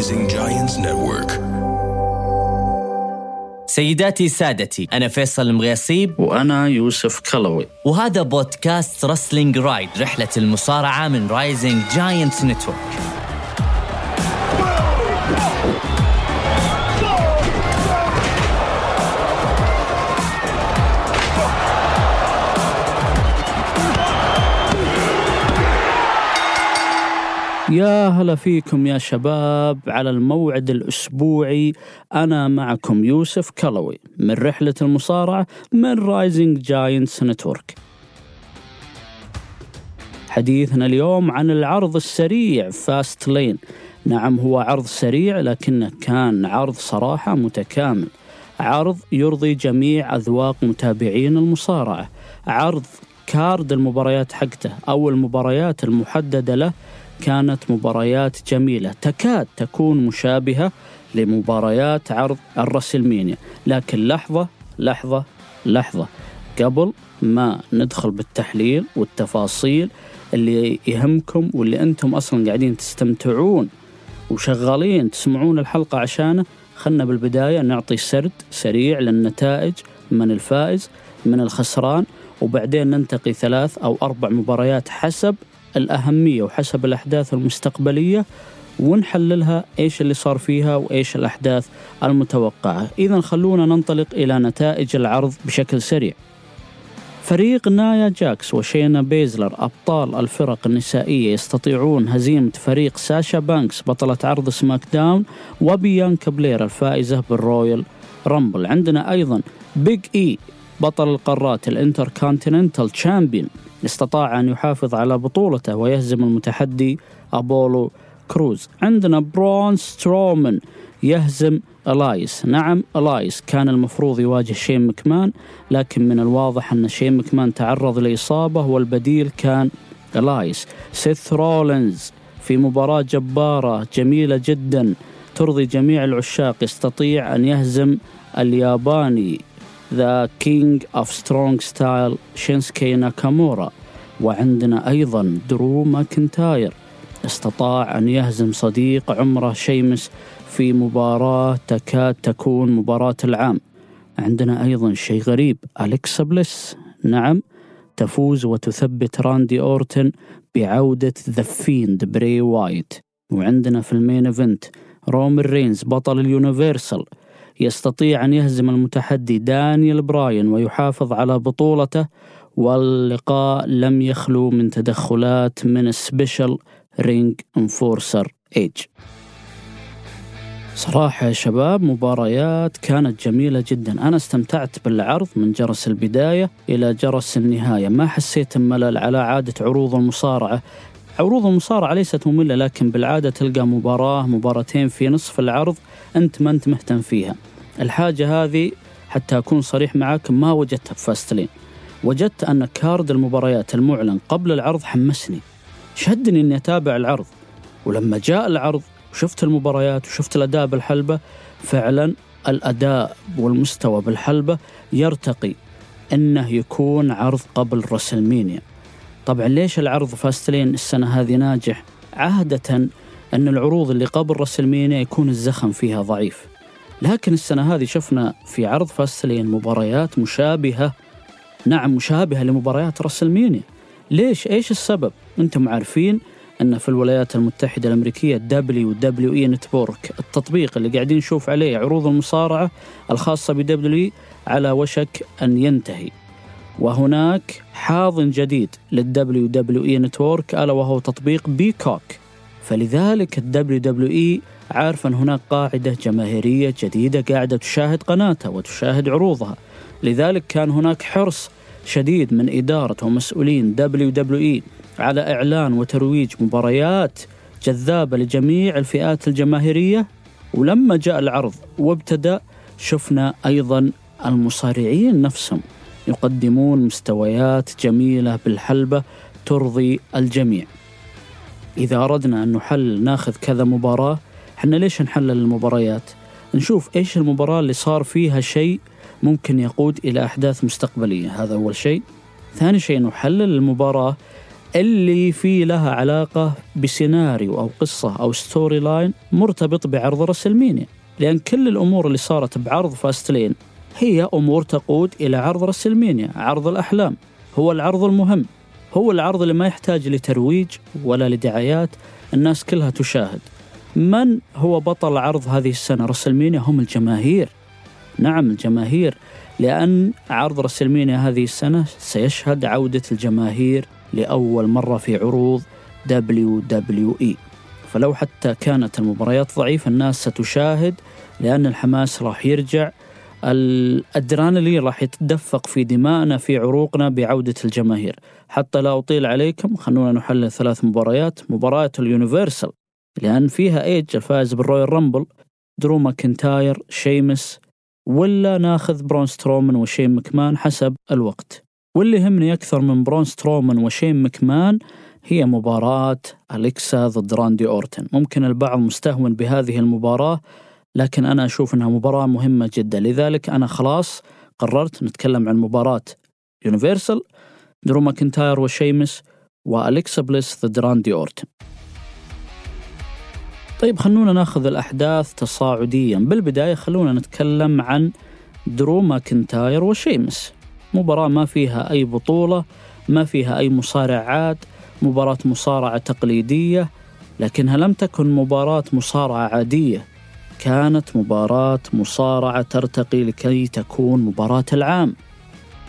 Rising Giants Network. سيداتي سادتي أنا فيصل المغيصيب. وأنا يوسف كلوي. وهذا بودكاست Wrestling Ride رحلة المصارعة من Rising Giants Network يا هلا فيكم يا شباب على الموعد الأسبوعي. أنا معكم يوسف كلوي من رحلة المصارعة من Rising Giants Network حديثنا اليوم عن العرض السريع Fastlane نعم هو عرض سريع لكنه كان عرض صراحة متكامل. عرض يرضي جميع أذواق متابعين المصارعة. عرض كارد المباريات حقته أو المباريات المحددة له كانت مباريات جميلة. تكاد تكون مشابهة لمباريات عرض الرسلمينيا لكن لحظة لحظة لحظة. قبل ما ندخل بالتحليل والتفاصيل اللي يهمكم واللي أنتم أصلا قاعدين تستمتعون وشغالين تسمعون الحلقة عشانه خلنا بالبداية نعطي سرد سريع للنتائج من الفائز من الخسران وبعدين ننتقي ثلاث أو أربع مباريات حسب الأهمية وحسب الأحداث المستقبلية ونحللها إيش اللي صار فيها وإيش الأحداث المتوقعة، إذا خلونا ننطلق إلى نتائج العرض بشكل سريع. فريق نايا جاكس وشينا بيزلر أبطال الفرق النسائية يستطيعون هزيمة فريق ساشا بانكس بطلة عرض SmackDown وبيانكا بلير الفائزة بال Royal Rumble. عندنا أيضا بيج اي بطل القارات ال Intercontinental Champion استطاع أن يحافظ على بطولته ويهزم المتحدي أبولو كروز. عندنا برون سترومان يهزم إلاياس. نعم إلاياس كان المفروض يواجه شين مكمان لكن من الواضح أن شين مكمان تعرض لإصابة والبديل كان إلاياس. سيث رولينز في مباراة جبارة جميلة جدا ترضي جميع العشاق يستطيع أن يهزم الياباني the King of Strong Style شينسكي ناكامورا وعندنا أيضا درو ماكنتاير. استطاع أن يهزم صديق عمره شيمس في مباراة تكاد تكون مباراة العام. عندنا أيضا شيء غريب أليكسا بليس. نعم تفوز وتثبت راندي أورتن بعودة The Fiend بري وايت. وعندنا في ال main event رومن رينز بطل ال Universal. يستطيع أن يهزم المتحدي دانيال براين ويحافظ على بطولته واللقاء لم يخلو من تدخلات من special ring enforcer إيدج صراحة يا شباب مباريات كانت جميلة جدا. أنا استمتعت بالعرض من جرس البداية إلى جرس النهاية. ما حسيت بملل على عادة عروض المصارعة. عروض المصارعة ليست مملة لكن بالعادة تلقى مباراة مباراتين في نصف العرض أنت ما أنت مهتم فيها. الحاجة هذه حتى أكون صريح معك ما وجدتها بفاستلين وجدت أن كارد المباريات المعلن قبل العرض حمسني. شدني أني أتابع العرض. ولما جاء العرض وشفت المباريات وشفت الأداء بالحلبة فعلا الأداء والمستوى بالحلبة يرتقي أنه يكون عرض قبل رسلمينيا. طبعا ليش العرض Fastlane السنة هذه ناجح؟ عادة أن العروض اللي قبل WrestleMania يكون الزخم فيها ضعيف. لكن السنة هذه شفنا في عرض Fastlane مباريات مشابهة. نعم مشابهة لمباريات WrestleMania ليش؟ إيش السبب؟ أنتم عارفين أن في الولايات المتحدة الأمريكية WWE Network التطبيق اللي قاعدين نشوف عليه عروض المصارعة الخاصة ب WWE على وشك أن ينتهي. وهناك حاضن جديد لل WWE Network ألا وهو تطبيق Peacock. فلذلك ال WWE عارف أن هناك قاعدة جماهيرية جديدة قاعدة تشاهد قناتها وتشاهد عروضها. لذلك كان هناك حرص شديد من إدارة ومسؤولين WWE على إعلان وترويج مباريات جذابة لجميع الفئات الجماهيرية. ولما جاء العرض وابتدأ شفنا أيضا المصارعين نفسهم يقدمون مستويات جميلة بالحلبة ترضي الجميع. إذا أردنا أن نحلل ناخذ كذا مباراة إحنا ليش نحلل المباريات؟ نشوف إيش المباراة اللي صار فيها شيء ممكن يقود إلى أحداث مستقبلية. هذا أول شيء. ثاني شيء نحلل المباراة اللي في لها علاقة بسيناريو أو قصة أو storyline مرتبط بعرض WrestleMania. لأن كل الأمور اللي صارت بعرض فاستلين هي أمور تقود إلى عرض رسلمينيا عرض الأحلام. هو العرض المهم. هو العرض اللي ما يحتاج لترويج ولا لدعايات. الناس كلها تشاهد. من هو بطل عرض هذه السنة؟ رسلمينيا هم الجماهير. نعم الجماهير. لأن عرض رسلمينيا هذه السنة سيشهد عودة الجماهير لأول مرة في عروض WWE فلو حتى كانت المباريات ضعيفة الناس ستشاهد لأن الحماس راح يرجع. الأدرينالين راح يتدفق في دمائنا في عروقنا بعودة الجماهير. حتى لا أطيل عليكم خلونا نحلل ثلاث مباريات. مباراة ال Universal. لأن فيها إيدج الفائز بال Royal Rumble درو ماكنتاير شيمس ولا ناخذ برون سترومان وشين مكمان حسب الوقت. واللي يهمني أكثر من برون سترومان وشين مكمان هي مباراة أليكسا ضد راندي أورتن. ممكن البعض مستهون بهذه المباراة لكن أنا أشوف أنها مباراة مهمة جدا. لذلك أنا خلاص قررت نتكلم عن مباراة Universal درو ماكنتاير وشيمس وأليكسا بليس ضد راندي أورتن. طيب خلونا ناخذ الأحداث تصاعديا. بالبداية خلونا نتكلم عن درو ماكنتاير وشيمس. مباراة ما فيها أي بطولة ما فيها أي مصارعات مباراة مصارعة تقليدية لكنها لم تكن مباراة مصارعة عادية. كانت مباراة مصارعة ترتقي لكي تكون مباراة العام.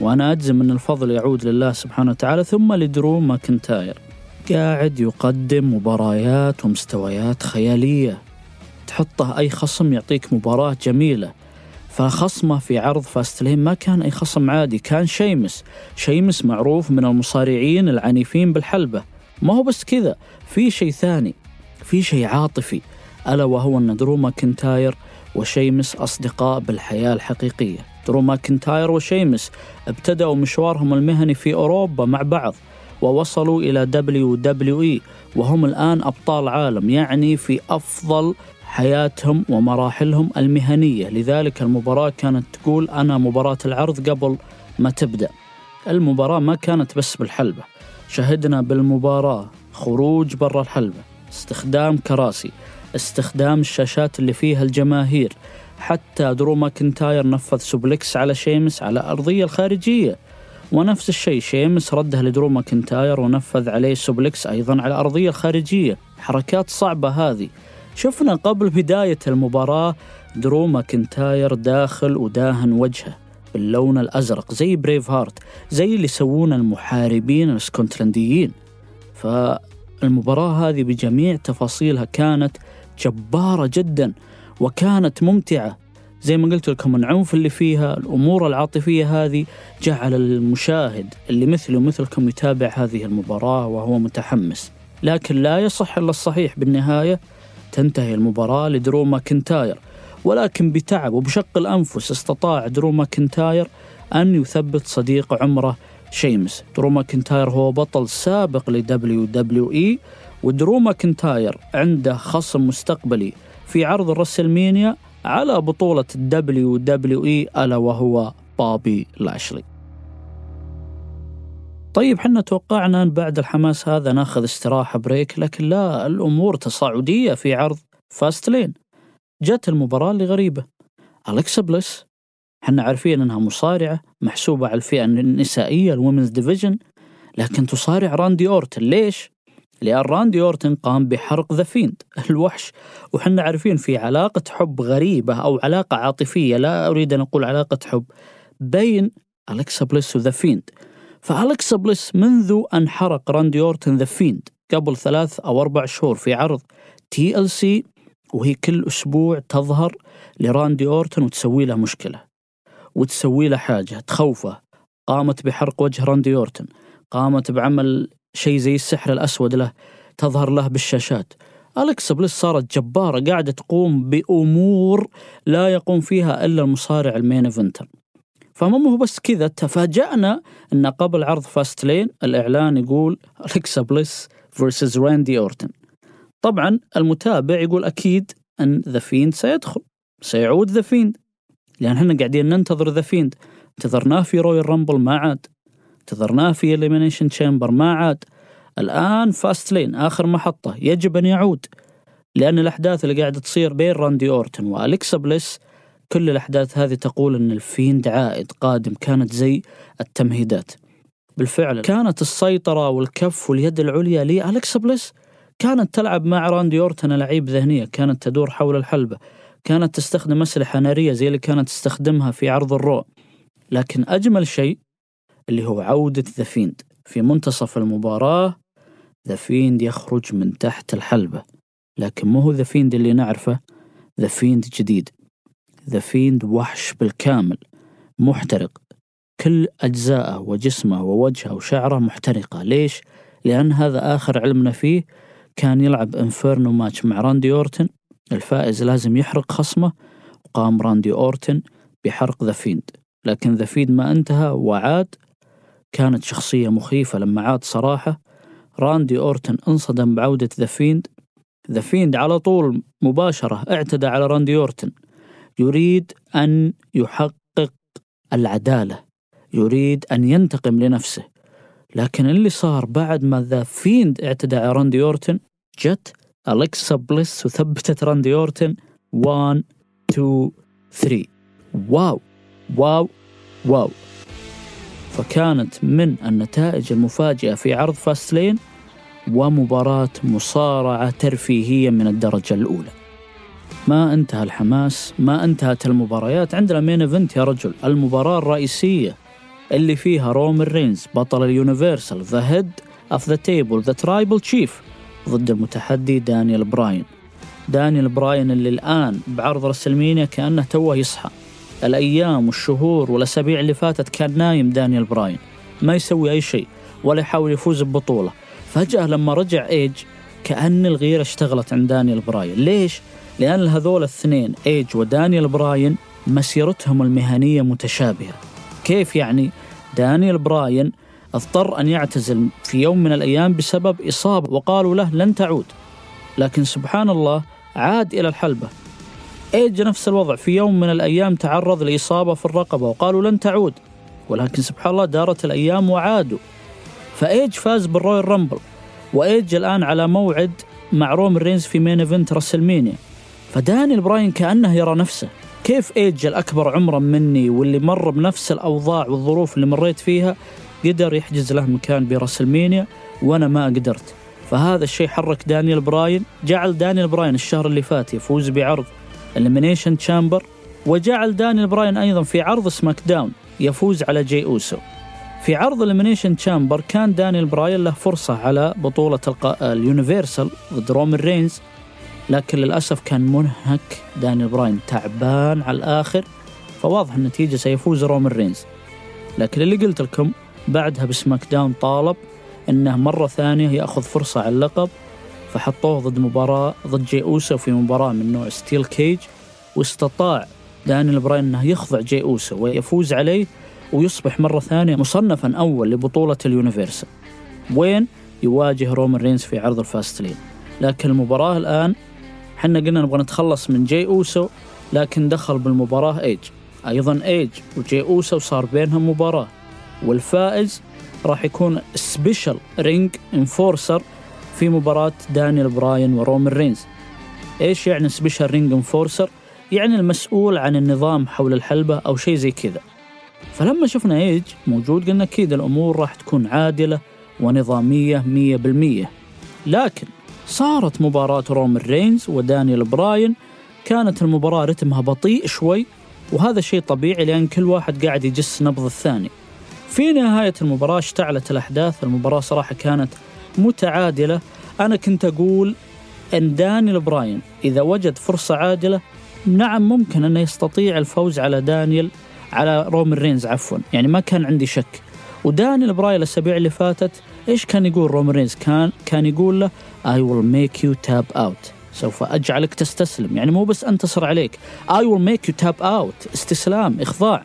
وأنا أجزم أن الفضل يعود لله سبحانه وتعالى ثم لدرو ماكنتاير. قاعد يقدم مباريات ومستويات خيالية. تحطه أي خصم يعطيك مباراة جميلة. فخصمه في عرض Fastlane ما كان أي خصم عادي كان شيمس. شيمس معروف من المصارعين العنيفين بالحلبة. ما هو بس كذا في شيء ثاني في شيء عاطفي. ألا وهو أن درو ماكنتاير وشيمس أصدقاء بالحياة الحقيقية. درو ماكنتاير وشيمس ابتدأوا مشوارهم المهني في أوروبا مع بعض. ووصلوا إلى WWE وهم الآن أبطال عالم يعني في أفضل حياتهم ومراحلهم المهنية. لذلك المباراة كانت تقول أنا مباراة العرض قبل ما تبدأ. المباراة ما كانت بس بالحلبة. شهدنا بالمباراة خروج برا الحلبة استخدام كراسي استخدام الشاشات اللي فيها الجماهير. حتى درو ماكنتاير نفذ suplex على شيمس على أرضية الخارجية. ونفس الشيء شيمس رده لدرو ماكنتاير ونفذ عليه suplex أيضا على الأرضية الخارجية حركات صعبة هذه. شفنا قبل بداية المباراة درو ماكنتاير داخل وداهن وجهه باللون الأزرق زي Braveheart زي اللي يسوونه المحاربين الاسكتلنديين فالمباراة هذه بجميع تفاصيلها كانت جبارة جدا وكانت ممتعة. زي ما قلت لكم العنف اللي فيها الأمور العاطفية هذه جعل المشاهد اللي مثلي ومثلكم يتابع هذه المباراة وهو متحمس. لكن لا يصح إلا الصحيح بالنهاية تنتهي المباراة لدرو ماكنتاير ولكن بتعب وبشق الأنفس استطاع درو ماكنتاير أن يثبت صديق عمره شيمس. درو ماكنتاير هو بطل سابق ل WWE ودرو ماكنتاير عنده خصم مستقبلي في عرض ال WrestleMania على بطولة ال WWE ألا وهو بوبي لاشلي. طيب حنا توقعنا أن بعد الحماس هذا ناخذ استراحة break لكن لا الأمور تصاعدية في عرض Fastlane جت المباراة اللي غريبة. أليكسا بليس حنا عارفين أنها مصارعة محسوبة على الفئة النسائية ال women's division لكن تصارع راندي أورتن ليش؟ لأن راندي أورتن قام بحرق ذا فيند الوحش. وحنا عارفين في علاقة حب غريبة أو علاقة عاطفية لا أريد أن أقول علاقة حب بين أليكسا بليس وذا فيند. فأليكسا بليس منذ أن حرق راندي أورتن ذا فيند قبل ثلاث أو أربع شهور في عرض TLC وهي كل أسبوع تظهر لراندي أورتن وتسوي له مشكلة وتسوي له حاجة تخوفه. قامت بحرق وجه راندي أورتن قامت بعمل شيء زي السحر الأسود له تظهر له بالشاشات. أليكسا بليس صارت جبارة قاعدة تقوم بأمور لا يقوم فيها إلا المصارع ال main eventer. فما هو بس كذا تفاجأنا أن قبل عرض Fastlane الإعلان يقول أليكسا بليس versus راندي أورتن. طبعا المتابع يقول أكيد أن ذا فيند سيدخل سيعود ذا فيند لأن إحنا قاعدين ننتظر ذا فيند انتظرناه في Royal Rumble ما عاد. انتظرناه في Elimination Chamber ما عاد. الآن Fastlane آخر محطة يجب أن يعود. لأن الأحداث اللي قاعدة تصير بين راندي أورتن وأليكسا بليس كل الأحداث هذه تقول أن الفيند عائد قادم كانت زي التمهيدات. بالفعل كانت السيطرة والكف واليد العليا لأليكسا بليس. كانت تلعب مع راندي أورتن ألاعيب ذهنية كانت تدور حول الحلبة. كانت تستخدم أسلحة نارية زي اللي كانت تستخدمها في عرض ال Raw. لكن أجمل شيء اللي هو عودة ذا فيند في منتصف المباراة ذا فيند يخرج من تحت الحلبة. لكن مو هو ذا فيند اللي نعرفه ذا فيند جديد. ذا فيند وحش بالكامل محترق. كل أجزاءه وجسمه ووجهه وشعره محترقة. ليش؟ لأن هذا آخر علمنا فيه كان يلعب inferno match مع راندي أورتن. الفائز لازم يحرق خصمه وقام راندي أورتن بحرق ذا فيند لكن ذا فيند ما انتهى وعاد كانت شخصية مخيفة لما عاد صراحة راندي أورتن انصدم بعودة ذا فيند. ذا فيند على طول مباشرة اعتدى على راندي أورتن. يريد أن يحقق العدالة. يريد أن ينتقم لنفسه. لكن اللي صار بعد ما ذا فيند اعتدى على راندي أورتن جت أليكسا بليس وثبتت راندي أورتن 1 2 3 Wow. Wow. Wow. فكانت من النتائج المفاجئة في عرض Fastlane ومباراة مصارعة ترفيهية من الدرجة الأولى. ما انتهى الحماس ما انتهت المباريات. عندنا main event يا رجل المباراة الرئيسية اللي فيها رومن رينز بطل ال Universal the head of the table the tribal chief ضد المتحدي دانيال براين. دانيال براين اللي الآن بعرض WrestleMania كأنه توه يصحى. الأيام والشهور والأسابيع اللي فاتت كان نايم دانيال براين. ما يسوي أي شيء ولا يحاول يفوز ببطولة. فجأة لما رجع إيج كأن الغيرة اشتغلت عند دانيال براين. ليش؟ لأن هذول الاثنين إيج ودانيال براين مسيرتهم المهنية متشابهة. كيف يعني؟ دانيال براين اضطر أن يعتزل في يوم من الأيام بسبب إصابة وقالوا له لن تعود. لكن سبحان الله عاد إلى الحلبة. إيج نفس الوضع في يوم من الأيام تعرض لإصابة في الرقبة وقالوا لن تعود ولكن سبحان الله دارت الأيام وعادوا. فإيج فاز بال Royal Rumble وإيج الآن على موعد مع رومن رينز في main event WrestleMania. فدانيال براين كأنه يرى نفسه كيف إيج الأكبر عمرا مني واللي مر بنفس الأوضاع والظروف اللي مريت فيها قدر يحجز له مكان ب WrestleMania وأنا ما قدرت. فهذا الشيء حرك دانيال براين جعل دانيال براين الشهر اللي فات يفوز بعرض Elimination Chamber وجعل دانيال براين أيضا في عرض SmackDown يفوز على جي أوسو في عرض Elimination Chamber كان دانيال براين له فرصة على بطولة ال Universal ضد رومن رينز لكن للأسف كان منهك. دانيال براين تعبان على الآخر فواضح النتيجة سيفوز رومن رينز لكن اللي قلت لكم بعدها ب SmackDown طالب إنه مرة ثانية يأخذ فرصة على اللقب. فحطوه ضد مباراة ضد جي أوسو في مباراة من نوع steel cage واستطاع دانيال براين أنه يخضع جي أوسو ويفوز عليه ويصبح مرة ثانية مصنفا أول لبطولة ال Universal. وين؟ يواجه رومان رينز في عرض ال Fastlane. لكن المباراة الآن حنا قلنا نبغى نتخلص من جي أوسو لكن دخل بالمباراة إيج. أيضا إيج وجي أوسو صار بينهم مباراة. والفائز راح يكون special ring enforcer في مباراة دانيال براين ورومان رينز. إيش يعني special ring enforcer؟ يعني المسؤول عن النظام حول الحلبة أو شيء زي كذا. فلما شفنا إيج موجود قلنا أكيد الأمور راح تكون عادلة ونظامية مية بالمية. لكن صارت مباراة رومان رينز ودانيال براين. كانت المباراة رتمها بطيء شوي وهذا شيء طبيعي لأن كل واحد قاعد يجس نبض الثاني. في نهاية المباراة اشتعلت الأحداث. المباراة صراحة كانت متعادلة. أنا كنت أقول أن دانيال براين إذا وجد فرصة عادلة نعم ممكن أنه يستطيع الفوز على دانيال على رومن رينز عفوا يعني ما كان عندي شك. ودانيال براين الأسابيع اللي فاتت إيش كان يقول رومن رينز؟ كان كان يقول له I will make you tap out. سوف أجعلك تستسلم. يعني مو بس أنتصر عليك. I will make you tap out. استسلام إخضاع.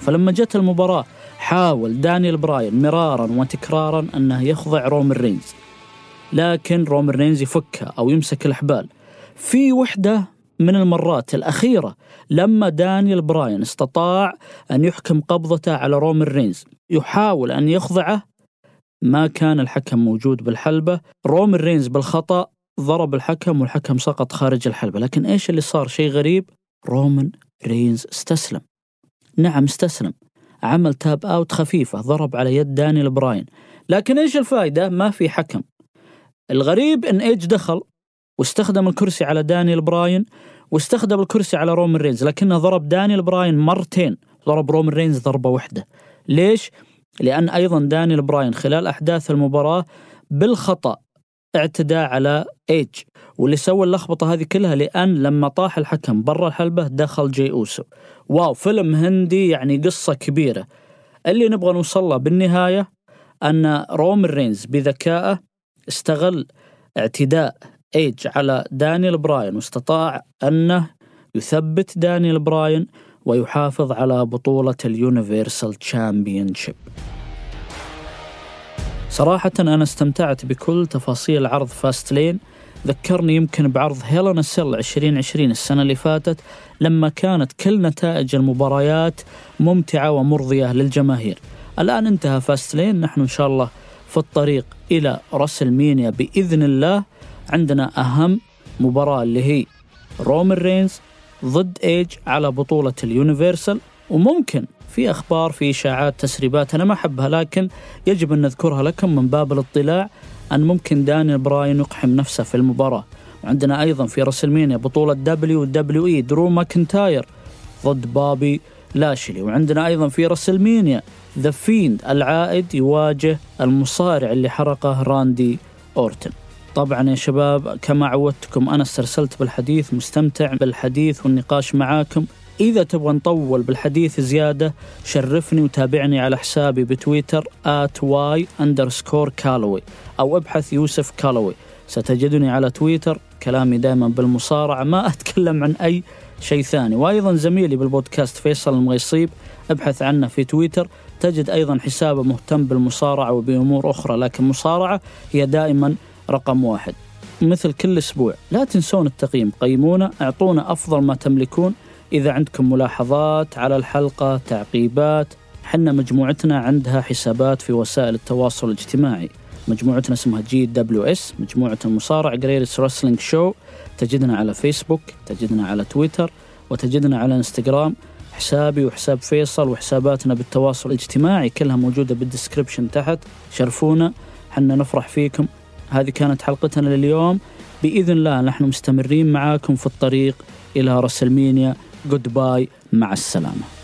فلما جت المباراة حاول دانيال براين مرارا وتكرارا أنه يخضع رومن رينز. لكن رومن رينز يفكها أو يمسك الأحبال. في وحدة من المرات الأخيرة لما دانيال براين استطاع أن يحكم قبضته على رومن رينز. يحاول أن يخضعه. ما كان الحكم موجود بالحلبة. رومن رينز بالخطأ ضرب الحكم والحكم سقط خارج الحلبة. لكن إيش اللي صار؟ شيء غريب. رومان رينز استسلم. نعم استسلم. عمل tap out خفيفة ضرب على يد دانيال براين لكن إيش الفائدة ما في حكم. الغريب إن إيج دخل واستخدم الكرسي على دانيال براين واستخدم الكرسي على رومان رينز لكنه ضرب دانيال براين مرتين. ضرب رومان رينز ضربة واحدة. ليش؟ لأن أيضا دانيال براين خلال أحداث المباراة بالخطأ اعتدى على ايج واللي سوى اللخبطة هذه كلها لأن لما طاح الحكم برا الحلبة دخل جي أوسو. wow فيلم هندي يعني قصة كبيرة. اللي نبغى نوصل له بالنهاية أن رومن رينز بذكائه استغل اعتداء ايج على دانيال براين واستطاع أنه يثبت دانيال براين ويحافظ على بطولة ال Universal Championship صراحة أنا استمتعت بكل تفاصيل عرض Fastlane ذكرني يمكن بعرض Hell in a Cell 2020 السنة اللي فاتت لما كانت كل نتائج المباريات ممتعة ومرضية للجماهير. الآن انتهى Fastlane نحن إن شاء الله في الطريق إلى WrestleMania بإذن الله. عندنا أهم مباراة اللي هي رومن رينز ضد ايج على بطولة ال Universal وممكن في أخبار في إشاعات تسريبات أنا ما أحبها لكن يجب أن نذكرها لكم من باب الاطلاع أن ممكن دانيال براين يقحم نفسه في المباراة. وعندنا أيضا في WrestleMania بطولة WWE درو ماكنتاير ضد بابي لاشلي. وعندنا أيضا في WrestleMania The Fiend العائد يواجه المصارع اللي حرقه راندي أورتن. طبعا يا شباب كما عودتكم أنا استرسلت بالحديث مستمتع بالحديث والنقاش معاكم. إذا تبغى نطول بالحديث زيادة شرفني وتابعني على حسابي بتويتر at y underscore كالوي أو ابحث يوسف كالوي ستجدني على تويتر كلامي دائما بالمصارعة ما أتكلم عن أي شيء ثاني. وأيضا زميلي بالبودكاست فيصل المغيصيب ابحث عنه في تويتر. تجد أيضا حسابه مهتم بالمصارعة وبأمور أخرى لكن مصارعة هي دائما رقم واحد. مثل كل أسبوع لا تنسون التقييم. قيمونا أعطونا أفضل ما تملكون. إذا عندكم ملاحظات على الحلقة تعقيبات حنا مجموعتنا عندها حسابات في وسائل التواصل الاجتماعي. مجموعتنا اسمها GWS مجموعة المصارع Greatest Wrestling Show تجدنا على فيسبوك تجدنا على تويتر وتجدنا على انستغرام حسابي وحساب فيصل وحساباتنا بالتواصل الاجتماعي كلها موجودة بال description تحت. شرفونا حنا نفرح فيكم. هذه كانت حلقتنا لليوم. بإذن الله نحن مستمرين معاكم في الطريق إلى WrestleMania. goodbye مع السلامة.